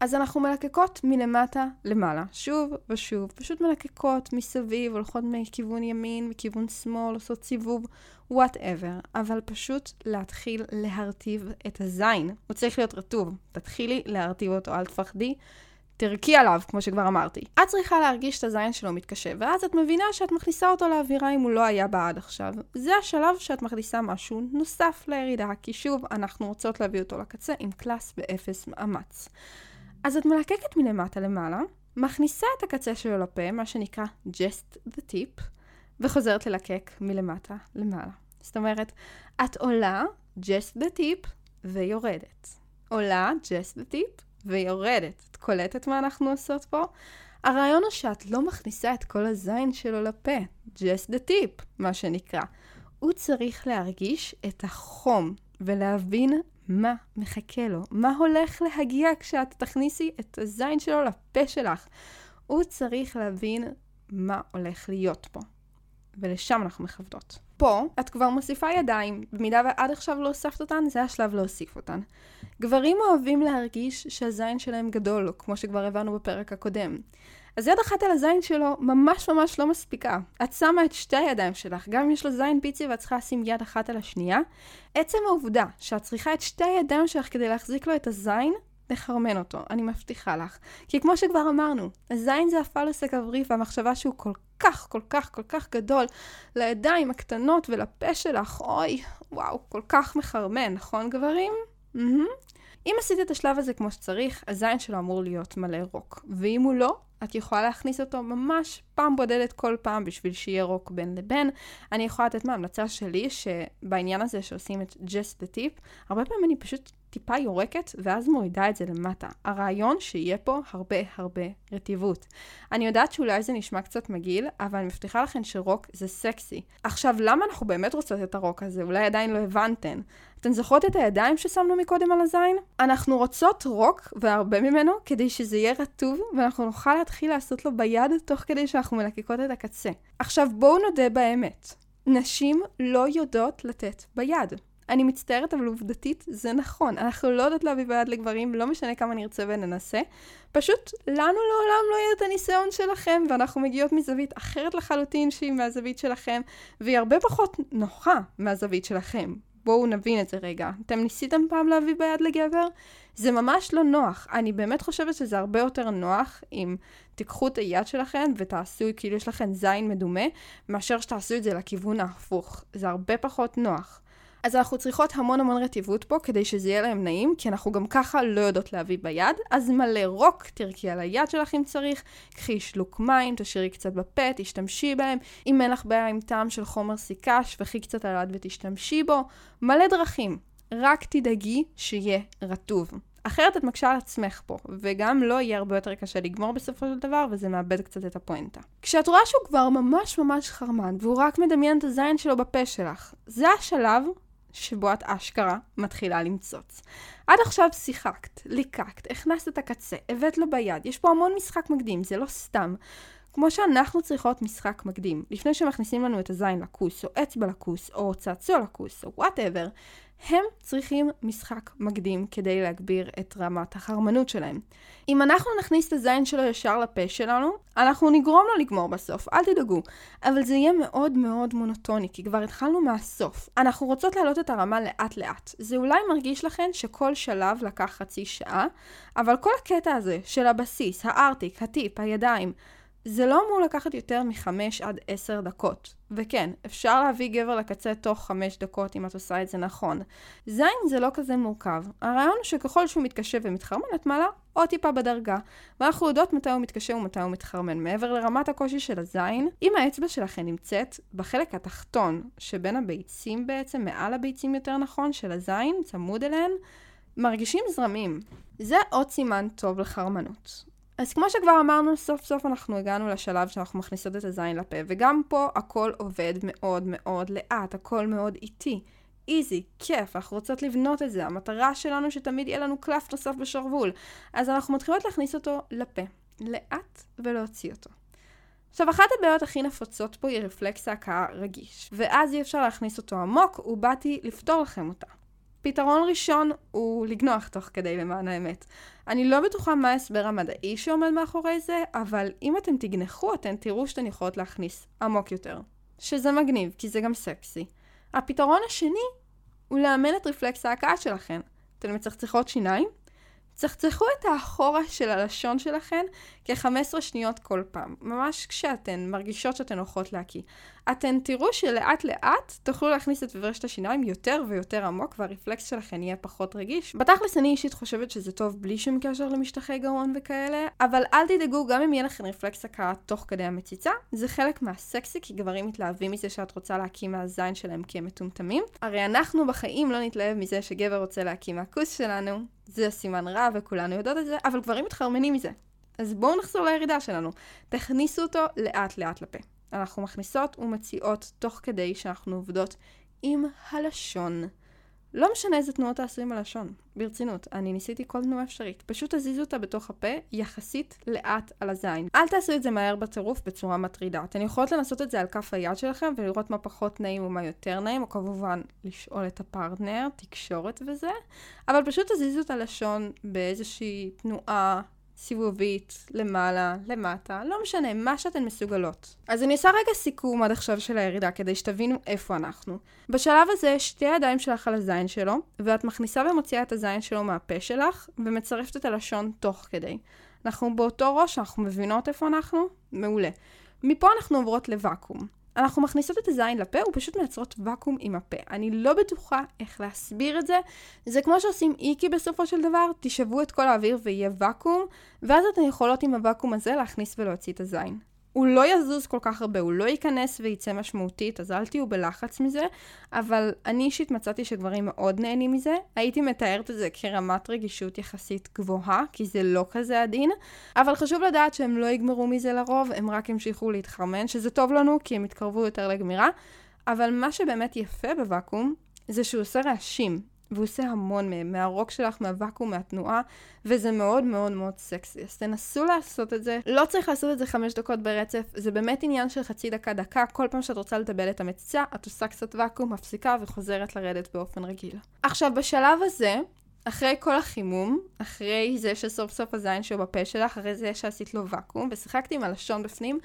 אז אנחנו מלקקות מלמטה למעלה, שוב ושוב, פשוט מלקקות מסביב, הולכות מכיוון ימין, מכיוון שמאל, עושות סיבוב, whatever, אבל פשוט להתחיל להרטיב את הזין. הוא צריך להיות רטוב, תתחילי להרטיב אותו, אל תפחדי. תרקי עליו, כמו שכבר אמרתי. את צריכה להרגיש את הזין שלו מתקשה, ואז את מבינה שאת מכניסה אותו לאווירה אם הוא לא היה בה עד עכשיו. זה השלב שאת מכניסה משהו נוסף לירידה, כי שוב, אנחנו רוצות להביא אותו לקצה עם class באפס מאמץ. אז את מלקקת מלמטה למעלה, מכניסה את הקצה שלו לפה, מה שנקרא just the tip, וחוזרת ללקק מלמטה למעלה. זאת אומרת, את עולה just the tip ויורדת. עולה just the tip ויורדת. את קולטת מה אנחנו עושות פה? הרעיון הוא שאת לא מכניסה את כל הזין שלו לפה, just the tip, מה שנקרא. הוא צריך להרגיש את החום ולהבין מה מחכה לו, מה הולך להגיע כשאת תכניסי את הזין שלו לפה שלך. הוא צריך להבין מה הולך להיות פה. ולשם אנחנו מכבדות. פה את כבר מוסיפה ידיים, במידה ועד עכשיו לא הוספת אותן, זה השלב להוסיף אותן. גברים אוהבים להרגיש שהזין שלהם גדול, כמו שכבר הבנו בפרק הקודם. אז יד אחת על הזין שלו ממש ממש לא מספיקה. את שמה את שתי הידיים שלך, גם אם יש לו זין פיצי ואת צריכה לשים יד אחת על השנייה. עצם העובדה שאת צריכה את שתי הידיים שלך כדי להחזיק לו את הזין, לחרמן אותו, אני מבטיחה לך. כי כמו שכבר אמרנו, הזין זה הפלוס הגברי והמחשבה שהוא כל כך, כל כך, כל כך גדול לידיים הקטנות ולפה שלך, אוי, וואו, כל כך מחרמן, נכון גברים? Mm-hmm. אם עשית את השלב הזה כמו שצריך, הזין שלו אמור להיות מלא רוק. ואם הוא לא, את יכולה להכניס אותו ממש פעם בודדת כל פעם בשביל שיהיה רוק בין לבין. אני יכולה לתת מההמלצה שלי, שבעניין הזה שעושים את just the tip, הרבה פעמים אני פשוט טיפה יורקת, ואז מורידה את זה למטה. הרעיון שיהיה פה הרבה הרבה רטיבות. אני יודעת שאולי זה נשמע קצת מגעיל, אבל אני מבטיחה לכם שרוק זה סקסי. עכשיו, למה אנחנו באמת רוצות את הרוק הזה? אולי עדיין לא הבנתן. אתן זוכרות את הידיים ששמנו מקודם על הזין? אנחנו רוצות רוק, והרבה ממנו, כדי שזה יהיה רטוב, ואנחנו נוכל להתחיל לעשות לו ביד, תוך כדי שאנחנו מלקקות את הקצה. עכשיו, בואו נודה באמת. נשים לא יודעות לתת ביד. אני מצטערת, אבל עובדתית זה נכון. אנחנו לא יודעות להביא ביד לגברים, לא משנה כמה נרצה וננסה. פשוט לנו לעולם לא יהיה את הניסיון שלכם, ואנחנו מגיעות מזווית אחרת לחלוטין שהיא מהזווית שלכם, והיא הרבה פחות נוחה מהזווית שלכם. בואו נבין את זה רגע. אתם ניסיתם פעם להביא ביד לגבר? זה ממש לא נוח. אני באמת חושבת שזה הרבה יותר נוח אם תיקחו את היד שלכם ותעשו כאילו יש לכם זין מדומה, מאשר שתעשו את זה לכיוון ההפוך. זה הרבה פחות נוח. אז אנחנו צריכות המון המון רטיבות פה כדי שזה יהיה להם נעים, כי אנחנו גם ככה לא יודעות להביא ביד, אז מלא רוק, תרקי על היד שלך אם צריך, קחי שלוק מים, תשאירי קצת בפה, תשתמשי בהם, אם אין לך בעיה עם טעם של חומר סיכה, שפכי קצת על היד ותשתמשי בו, מלא דרכים. רק תדאגי שיהיה רטוב. אחרת את מקשה על עצמך פה, וגם לו יהיה הרבה יותר קשה לגמור בסופו של דבר, וזה מאבד קצת את הפואנטה. כשאת רואה שהוא כבר ממש ממש חרמן, והוא רק מדמיין את הזין שלו בפה שלך, זה השלב שבו את אשכרה מתחילה למצוץ. עד עכשיו שיחקת, ליקקת, הכנסת את הקצה, הבאת לו ביד, יש פה המון משחק מקדים, זה לא סתם. כמו שאנחנו צריכות משחק מקדים, לפני שמכניסים לנו את הזין לכוס, או אצבע לכוס, או צעצוע לכוס, או whatever, הם צריכים משחק מקדים כדי להגביר את רמת החרמנות שלהם. אם אנחנו נכניס את הזין שלו ישר לפה שלנו, אנחנו נגרום לו לגמור בסוף, אל תדאגו. אבל זה יהיה מאוד מאוד מונוטוני, כי כבר התחלנו מהסוף. אנחנו רוצות להעלות את הרמה לאט לאט. זה אולי מרגיש לכם שכל שלב לקח חצי שעה, אבל כל הקטע הזה של הבסיס, הארטיק, הטיפ, הידיים, זה לא אמור לקחת יותר מחמש עד עשר דקות. וכן, אפשר להביא גבר לקצה תוך חמש דקות אם את עושה את זה נכון. זין זה לא כזה מורכב. הרעיון הוא שככל שהוא מתקשה ומתחרמן, את מעלה עוד טיפה בדרגה. ואנחנו יודעות מתי הוא מתקשה ומתי הוא מתחרמן. מעבר לרמת הקושי של הזין, אם האצבע שלכם נמצאת בחלק התחתון שבין הביצים בעצם, מעל הביצים יותר נכון, של הזין, צמוד אליהן, מרגישים זרמים. זה עוד סימן טוב לחרמנות. אז כמו שכבר אמרנו, סוף סוף אנחנו הגענו לשלב שאנחנו מכניסות את הזין לפה, וגם פה הכל עובד מאוד מאוד לאט, הכל מאוד איטי. איזי, כיף, אנחנו רוצות לבנות את זה, המטרה שלנו שתמיד יהיה לנו קלף נוסף בשרוול. אז אנחנו מתחילות להכניס אותו לפה, לאט ולהוציא אותו. עכשיו, אחת הבעיות הכי נפוצות פה היא רפלקס ההכאה רגיש, ואז אי אפשר להכניס אותו עמוק, ובאתי לפתור לכם אותה. פתרון ראשון הוא לגנוח תוך כדי למען האמת. אני לא בטוחה מה ההסבר המדעי שעומד מאחורי זה, אבל אם אתם תגנחו, אתם תראו שאתן יכולות להכניס עמוק יותר. שזה מגניב, כי זה גם סקסי. הפתרון השני הוא לאמן את רפלקס ההכאה שלכם. אתן מצחצחות שיניים? צחצחו את האחורה של הלשון שלכן כ-15 שניות כל פעם, ממש כשאתן מרגישות שאתן הולכות להקיא. אתן תראו שלאט לאט תוכלו להכניס את מברשת השיניים יותר ויותר עמוק והרפלקס שלכן יהיה פחות רגיש. בתכלס אני אישית חושבת שזה טוב בלי שום קשר למשטחי גרון וכאלה, אבל אל תדאגו, גם אם יהיה לכם רפלקס הכאה תוך כדי המציצה, זה חלק מהסקסי כי גברים מתלהבים מזה שאת רוצה להקיא מהזין שלהם כי הם מטומטמים. הרי אנחנו בחיים לא נתלהב מזה שגבר רוצה להקיא מהכוס שלנו, זה סימן רע וכולנו יודעות את זה, אבל גברים מתחרמנים מזה. אז בואו נחזור לירידה שלנו. תכניסו אותו לאט לאט לפה. אנחנו מכניסות ומציעות תוך כדי שאנחנו עובדות עם הלשון. לא משנה איזה תנועות תעשו עם הלשון, ברצינות, אני ניסיתי כל תנועה אפשרית. פשוט תזיזו אותה בתוך הפה, יחסית לאט על הזין. אל תעשו את זה מהר בטירוף בצורה מטרידה. אתן יכולות לנסות את זה על כף היד שלכם ולראות מה פחות נעים ומה יותר נעים, או כמובן לשאול את הפרטנר, תקשורת וזה, אבל פשוט תזיזו את הלשון באיזושהי תנועה סיבובית, למעלה, למטה, לא משנה, מה שאתן מסוגלות. אז אני אעשה רגע סיכום עד עכשיו של הירידה, כדי שתבינו איפה אנחנו. בשלב הזה, שתי ידיים שלך על הזין שלו, ואת מכניסה ומוציאה את הזין שלו מהפה שלך, ומצרפת את הלשון תוך כדי. אנחנו באותו ראש, אנחנו מבינות איפה אנחנו? מעולה. מפה אנחנו עוברות לוואקום. אנחנו מכניסות את הזין לפה ופשוט מייצרות ואקום עם הפה. אני לא בטוחה איך להסביר את זה. זה כמו שעושים איקי בסופו של דבר, תשאבו את כל האוויר ויהיה ואקום, ואז אתן יכולות עם הוואקום הזה להכניס ולהוציא את הזין. הוא לא יזוז כל כך הרבה, הוא לא ייכנס וייצא משמעותית, אז אל תהיו בלחץ מזה, אבל אני אישית מצאתי שגברים מאוד נהנים מזה. הייתי מתארת את זה כרמת רגישות יחסית גבוהה, כי זה לא כזה עדין, אבל חשוב לדעת שהם לא יגמרו מזה לרוב, הם רק ימשיכו להתחרמן, שזה טוב לנו, כי הם יתקרבו יותר לגמירה. אבל מה שבאמת יפה בוואקום, זה שהוא עושה רעשים. והוא עושה המון מהם, מהרוק שלך, מהוואקום, מהתנועה, וזה מאוד מאוד מאוד סקסי. אז תנסו לעשות את זה. לא צריך לעשות את זה חמש דקות ברצף, זה באמת עניין של חצי דקה, דקה. כל פעם שאת רוצה לטבל את המציצה, את עושה קצת ואקום, מפסיקה וחוזרת לרדת באופן רגיל. עכשיו, בשלב הזה, אחרי כל החימום, אחרי זה שסוף סוף הזין שהוא בפה שלך, אחרי זה שעשית לו ואקום, ושיחקתי עם הלשון בפנים,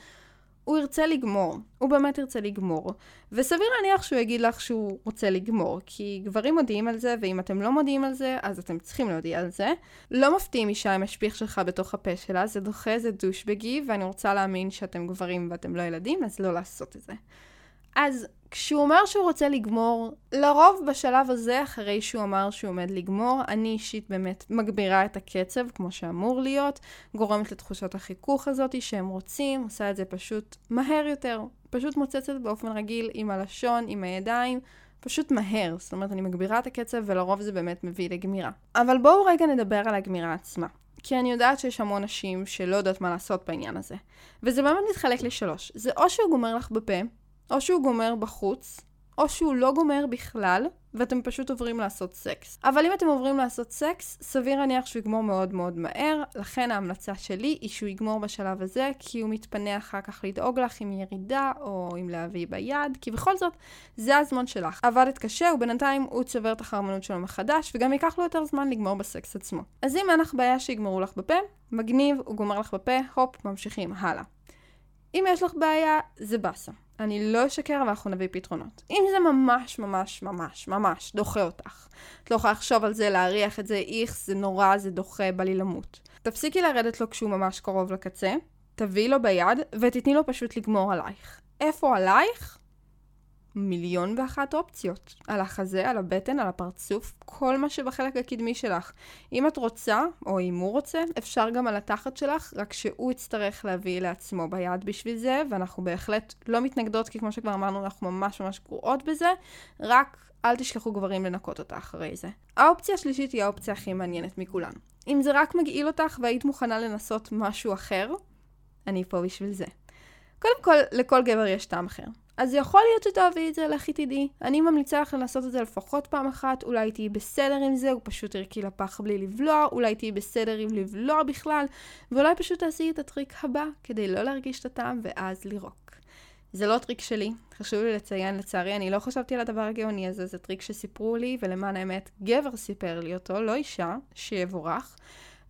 הוא ירצה לגמור. הוא באמת ירצה לגמור. וסביר להניח שהוא יגיד לך שהוא רוצה לגמור, כי גברים מודיעים על זה, ואם אתם לא מודיעים על זה, אז אתם צריכים להודיע על זה. לא מפתיעים אישה עם השפיך שלך בתוך הפה שלה, זה דוחה, זה דושבגי, ואני רוצה להאמין שאתם גברים ואתם לא ילדים, אז לא לעשות את זה. אז כשהוא אומר שהוא רוצה לגמור, לרוב בשלב הזה, אחרי שהוא אמר שהוא עומד לגמור, אני אישית באמת מגבירה את הקצב כמו שאמור להיות, גורמת לתחושת החיכוך הזאת שהם רוצים, עושה את זה פשוט מהר יותר, פשוט מוצצת באופן רגיל עם הלשון, עם הידיים, פשוט מהר. זאת אומרת, אני מגבירה את הקצב ולרוב זה באמת מביא לגמירה. אבל בואו רגע נדבר על הגמירה עצמה. כי אני יודעת שיש המון נשים שלא יודעות מה לעשות בעניין הזה. וזה באמת מתחלק לשלוש. זה או שהוא גומר לך בפה, או שהוא גומר בחוץ, או שהוא לא גומר בכלל, ואתם פשוט עוברים לעשות סקס. אבל אם אתם עוברים לעשות סקס, סביר להניח שהוא יגמור מאוד מאוד מהר, לכן ההמלצה שלי היא שהוא יגמור בשלב הזה, כי הוא מתפנה אחר כך לדאוג לך עם ירידה, או עם להביא ביד, כי בכל זאת, זה הזמן שלך. עבדת קשה, ובינתיים הוא צובר את החרמנות שלו מחדש, וגם ייקח לו יותר זמן לגמור בסקס עצמו. אז אם אין לך בעיה שיגמרו לך בפה, מגניב, הוא גומר לך בפה, הופ, ממשיכים הלאה. אם יש לך בעיה, זה באסה. אני לא אשקר ואנחנו נביא פתרונות. אם זה ממש ממש ממש ממש דוחה אותך, את לא יכולה לחשוב על זה, להריח את זה, איכס, זה נורא, זה דוחה, בא לי למות. תפסיקי לרדת לו כשהוא ממש קרוב לקצה, תביאי לו ביד ותתני לו פשוט לגמור עלייך. איפה עלייך? מיליון ואחת אופציות. על החזה, על הבטן, על הפרצוף, כל מה שבחלק הקדמי שלך. אם את רוצה, או אם הוא רוצה, אפשר גם על התחת שלך, רק שהוא יצטרך להביא לעצמו ביד בשביל זה, ואנחנו בהחלט לא מתנגדות, כי כמו שכבר אמרנו, אנחנו ממש ממש גרועות בזה, רק אל תשכחו גברים לנקות אותה אחרי זה. האופציה השלישית היא האופציה הכי מעניינת מכולן. אם זה רק מגעיל אותך והיית מוכנה לנסות משהו אחר, אני פה בשביל זה. קודם כל, לכל גבר יש טעם אחר. אז יכול להיות שתאהבי את זה, לכי תדעי. אני ממליצה לך לנסות את זה לפחות פעם אחת, אולי תהיי בסדר עם זה, הוא פשוט תרקי לפח בלי לבלוע, אולי תהיי בסדר עם לבלוע בכלל, ואולי פשוט תעשי את הטריק הבא, כדי לא להרגיש את הטעם ואז לירוק. זה לא טריק שלי, חשוב לי לציין, לצערי, אני לא חשבתי על הדבר הגאוני הזה, זה טריק שסיפרו לי, ולמען האמת, גבר סיפר לי אותו, לא אישה, שיבורך.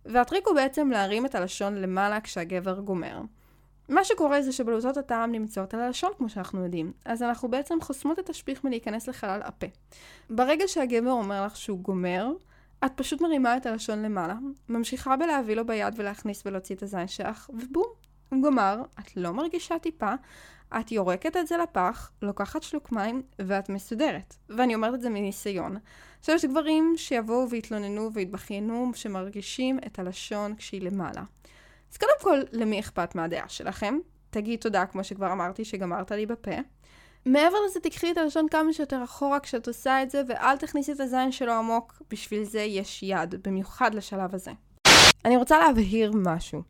והטריק הוא בעצם להרים את הלשון למעלה כשהגבר גומר. מה שקורה זה שבלוטות הטעם נמצאות על הלשון, כמו שאנחנו יודעים. אז אנחנו בעצם חוסמות את השפיך מלהיכנס לחלל הפה. ברגע שהגבר אומר לך שהוא גומר, את פשוט מרימה את הלשון למעלה, ממשיכה בלהביא לו ביד ולהכניס ולהוציא את הזין שלך, ובום, הוא גמר, את לא מרגישה טיפה, את יורקת את זה לפח, לוקחת שלוק מים, ואת מסודרת. ואני אומרת את זה מניסיון. עכשיו יש גברים שיבואו ויתלוננו ויתבכיינו שמרגישים את הלשון כשהיא למעלה. אז קודם כל, למי אכפת מהדעה שלכם? תגיד תודה, כמו שכבר אמרתי, שגמרת לי בפה. מעבר לזה, תקחי את הלשון כמה שיותר אחורה כשאת עושה את זה, ואל תכניסי את הזין שלו עמוק, בשביל זה יש יד, במיוחד לשלב הזה. אני רוצה להבהיר משהו.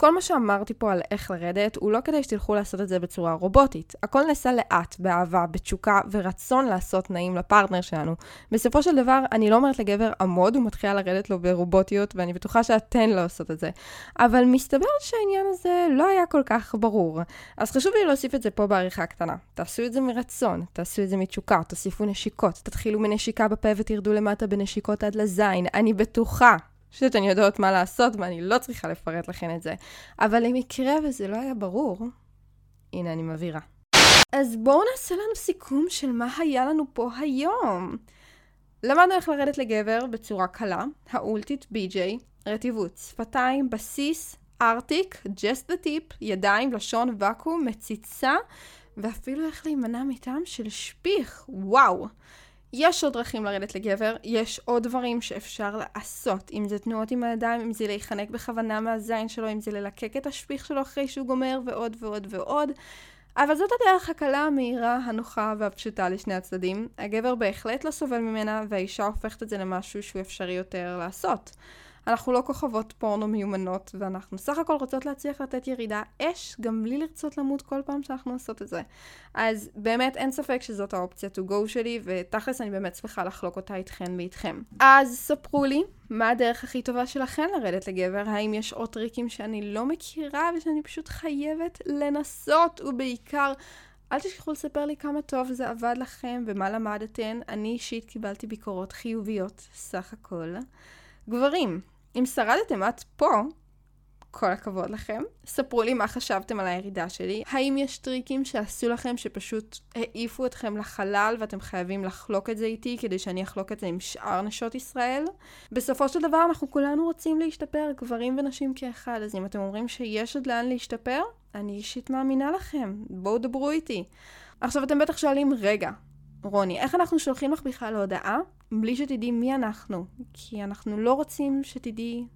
כל מה שאמרתי פה על איך לרדת, הוא לא כדי שתלכו לעשות את זה בצורה רובוטית. הכל נעשה לאט, באהבה, בתשוקה ורצון לעשות נעים לפרטנר שלנו. בסופו של דבר, אני לא אומרת לגבר עמוד, הוא מתחיל לרדת לו ברובוטיות, ואני בטוחה שאתן לא עושות את זה. אבל מסתבר שהעניין הזה לא היה כל כך ברור. אז חשוב לי להוסיף את זה פה בעריכה הקטנה. תעשו את זה מרצון, תעשו את זה מתשוקה, תוסיפו נשיקות, תתחילו מנשיקה בפה ותרדו למטה בנשיקות עד לזין. אני בטוחה שאתן יודעות מה לעשות ואני לא צריכה לפרט לכן את זה. אבל למקרה וזה לא היה ברור, הנה אני מבהירה. אז בואו נעשה לנו סיכום של מה היה לנו פה היום. למדנו איך לרדת לגבר בצורה קלה, האולטית בי-ג'יי, רטיבות, שפתיים, בסיס, ארטיק, ג'סט וטיפ, ידיים, לשון, ואקום, מציצה, ואפילו איך להימנע מטעם של שפיך, וואו. יש עוד דרכים לרדת לגבר, יש עוד דברים שאפשר לעשות, אם זה תנועות עם הידיים, אם זה להיחנק בכוונה מהזין שלו, אם זה ללקק את השפיך שלו אחרי שהוא גומר, ועוד ועוד ועוד. אבל זאת הדרך הקלה, המהירה, הנוחה והפשוטה לשני הצדדים. הגבר בהחלט לא סובל ממנה, והאישה הופכת את זה למשהו שהוא אפשרי יותר לעשות. אנחנו לא כוכבות פורנו מיומנות, ואנחנו סך הכל רוצות להצליח לתת ירידה אש, גם בלי לרצות למות כל פעם שאנחנו עושות את זה. אז באמת אין ספק שזאת האופציה to go שלי, ותכלס אני באמת שמחה לחלוק אותה איתכן ואיתכם. אז ספרו לי, מה הדרך הכי טובה שלכן לרדת לגבר? האם יש עוד טריקים שאני לא מכירה ושאני פשוט חייבת לנסות, ובעיקר... אל תשכחו לספר לי כמה טוב זה עבד לכם ומה למדתן. אני אישית קיבלתי ביקורות חיוביות, סך הכל. גברים, אם שרדתם עד פה, כל הכבוד לכם. ספרו לי מה חשבתם על הירידה שלי. האם יש טריקים שעשו לכם שפשוט העיפו אתכם לחלל ואתם חייבים לחלוק את זה איתי כדי שאני אחלוק את זה עם שאר נשות ישראל? בסופו של דבר אנחנו כולנו רוצים להשתפר, גברים ונשים כאחד, אז אם אתם אומרים שיש עוד לאן להשתפר, אני אישית מאמינה לכם. בואו דברו איתי. עכשיו אתם בטח שואלים, רגע, רוני, איך אנחנו שולחים לך בכלל הודעה בלי שתדעי מי אנחנו? כי אנחנו לא רוצים שתדעי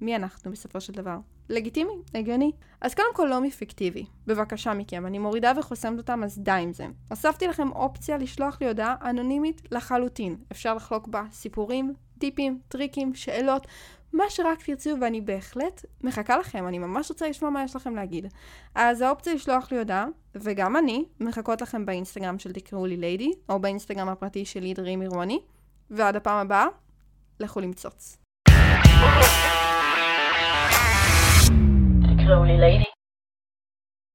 מי אנחנו בסופו של דבר. לגיטימי, הגיוני. אז קודם כל לא מפיקטיבי. בבקשה מכם, אני מורידה וחוסמת אותם, אז די עם זה. הוספתי לכם אופציה לשלוח לי הודעה אנונימית לחלוטין. אפשר לחלוק בה סיפורים, טיפים, טריקים, שאלות, מה שרק תרצו, ואני בהחלט מחכה לכם, אני ממש רוצה לשמוע מה יש לכם להגיד. אז האופציה לשלוח לי הודעה, וגם אני, מחכות לכם באינסטגרם של תקראו לי ליידי, או באינסטגרם הפרטי שלי דרימי רוני, ועד הפעם הבאה, לכו למצוץ. תקראו לי ליידי.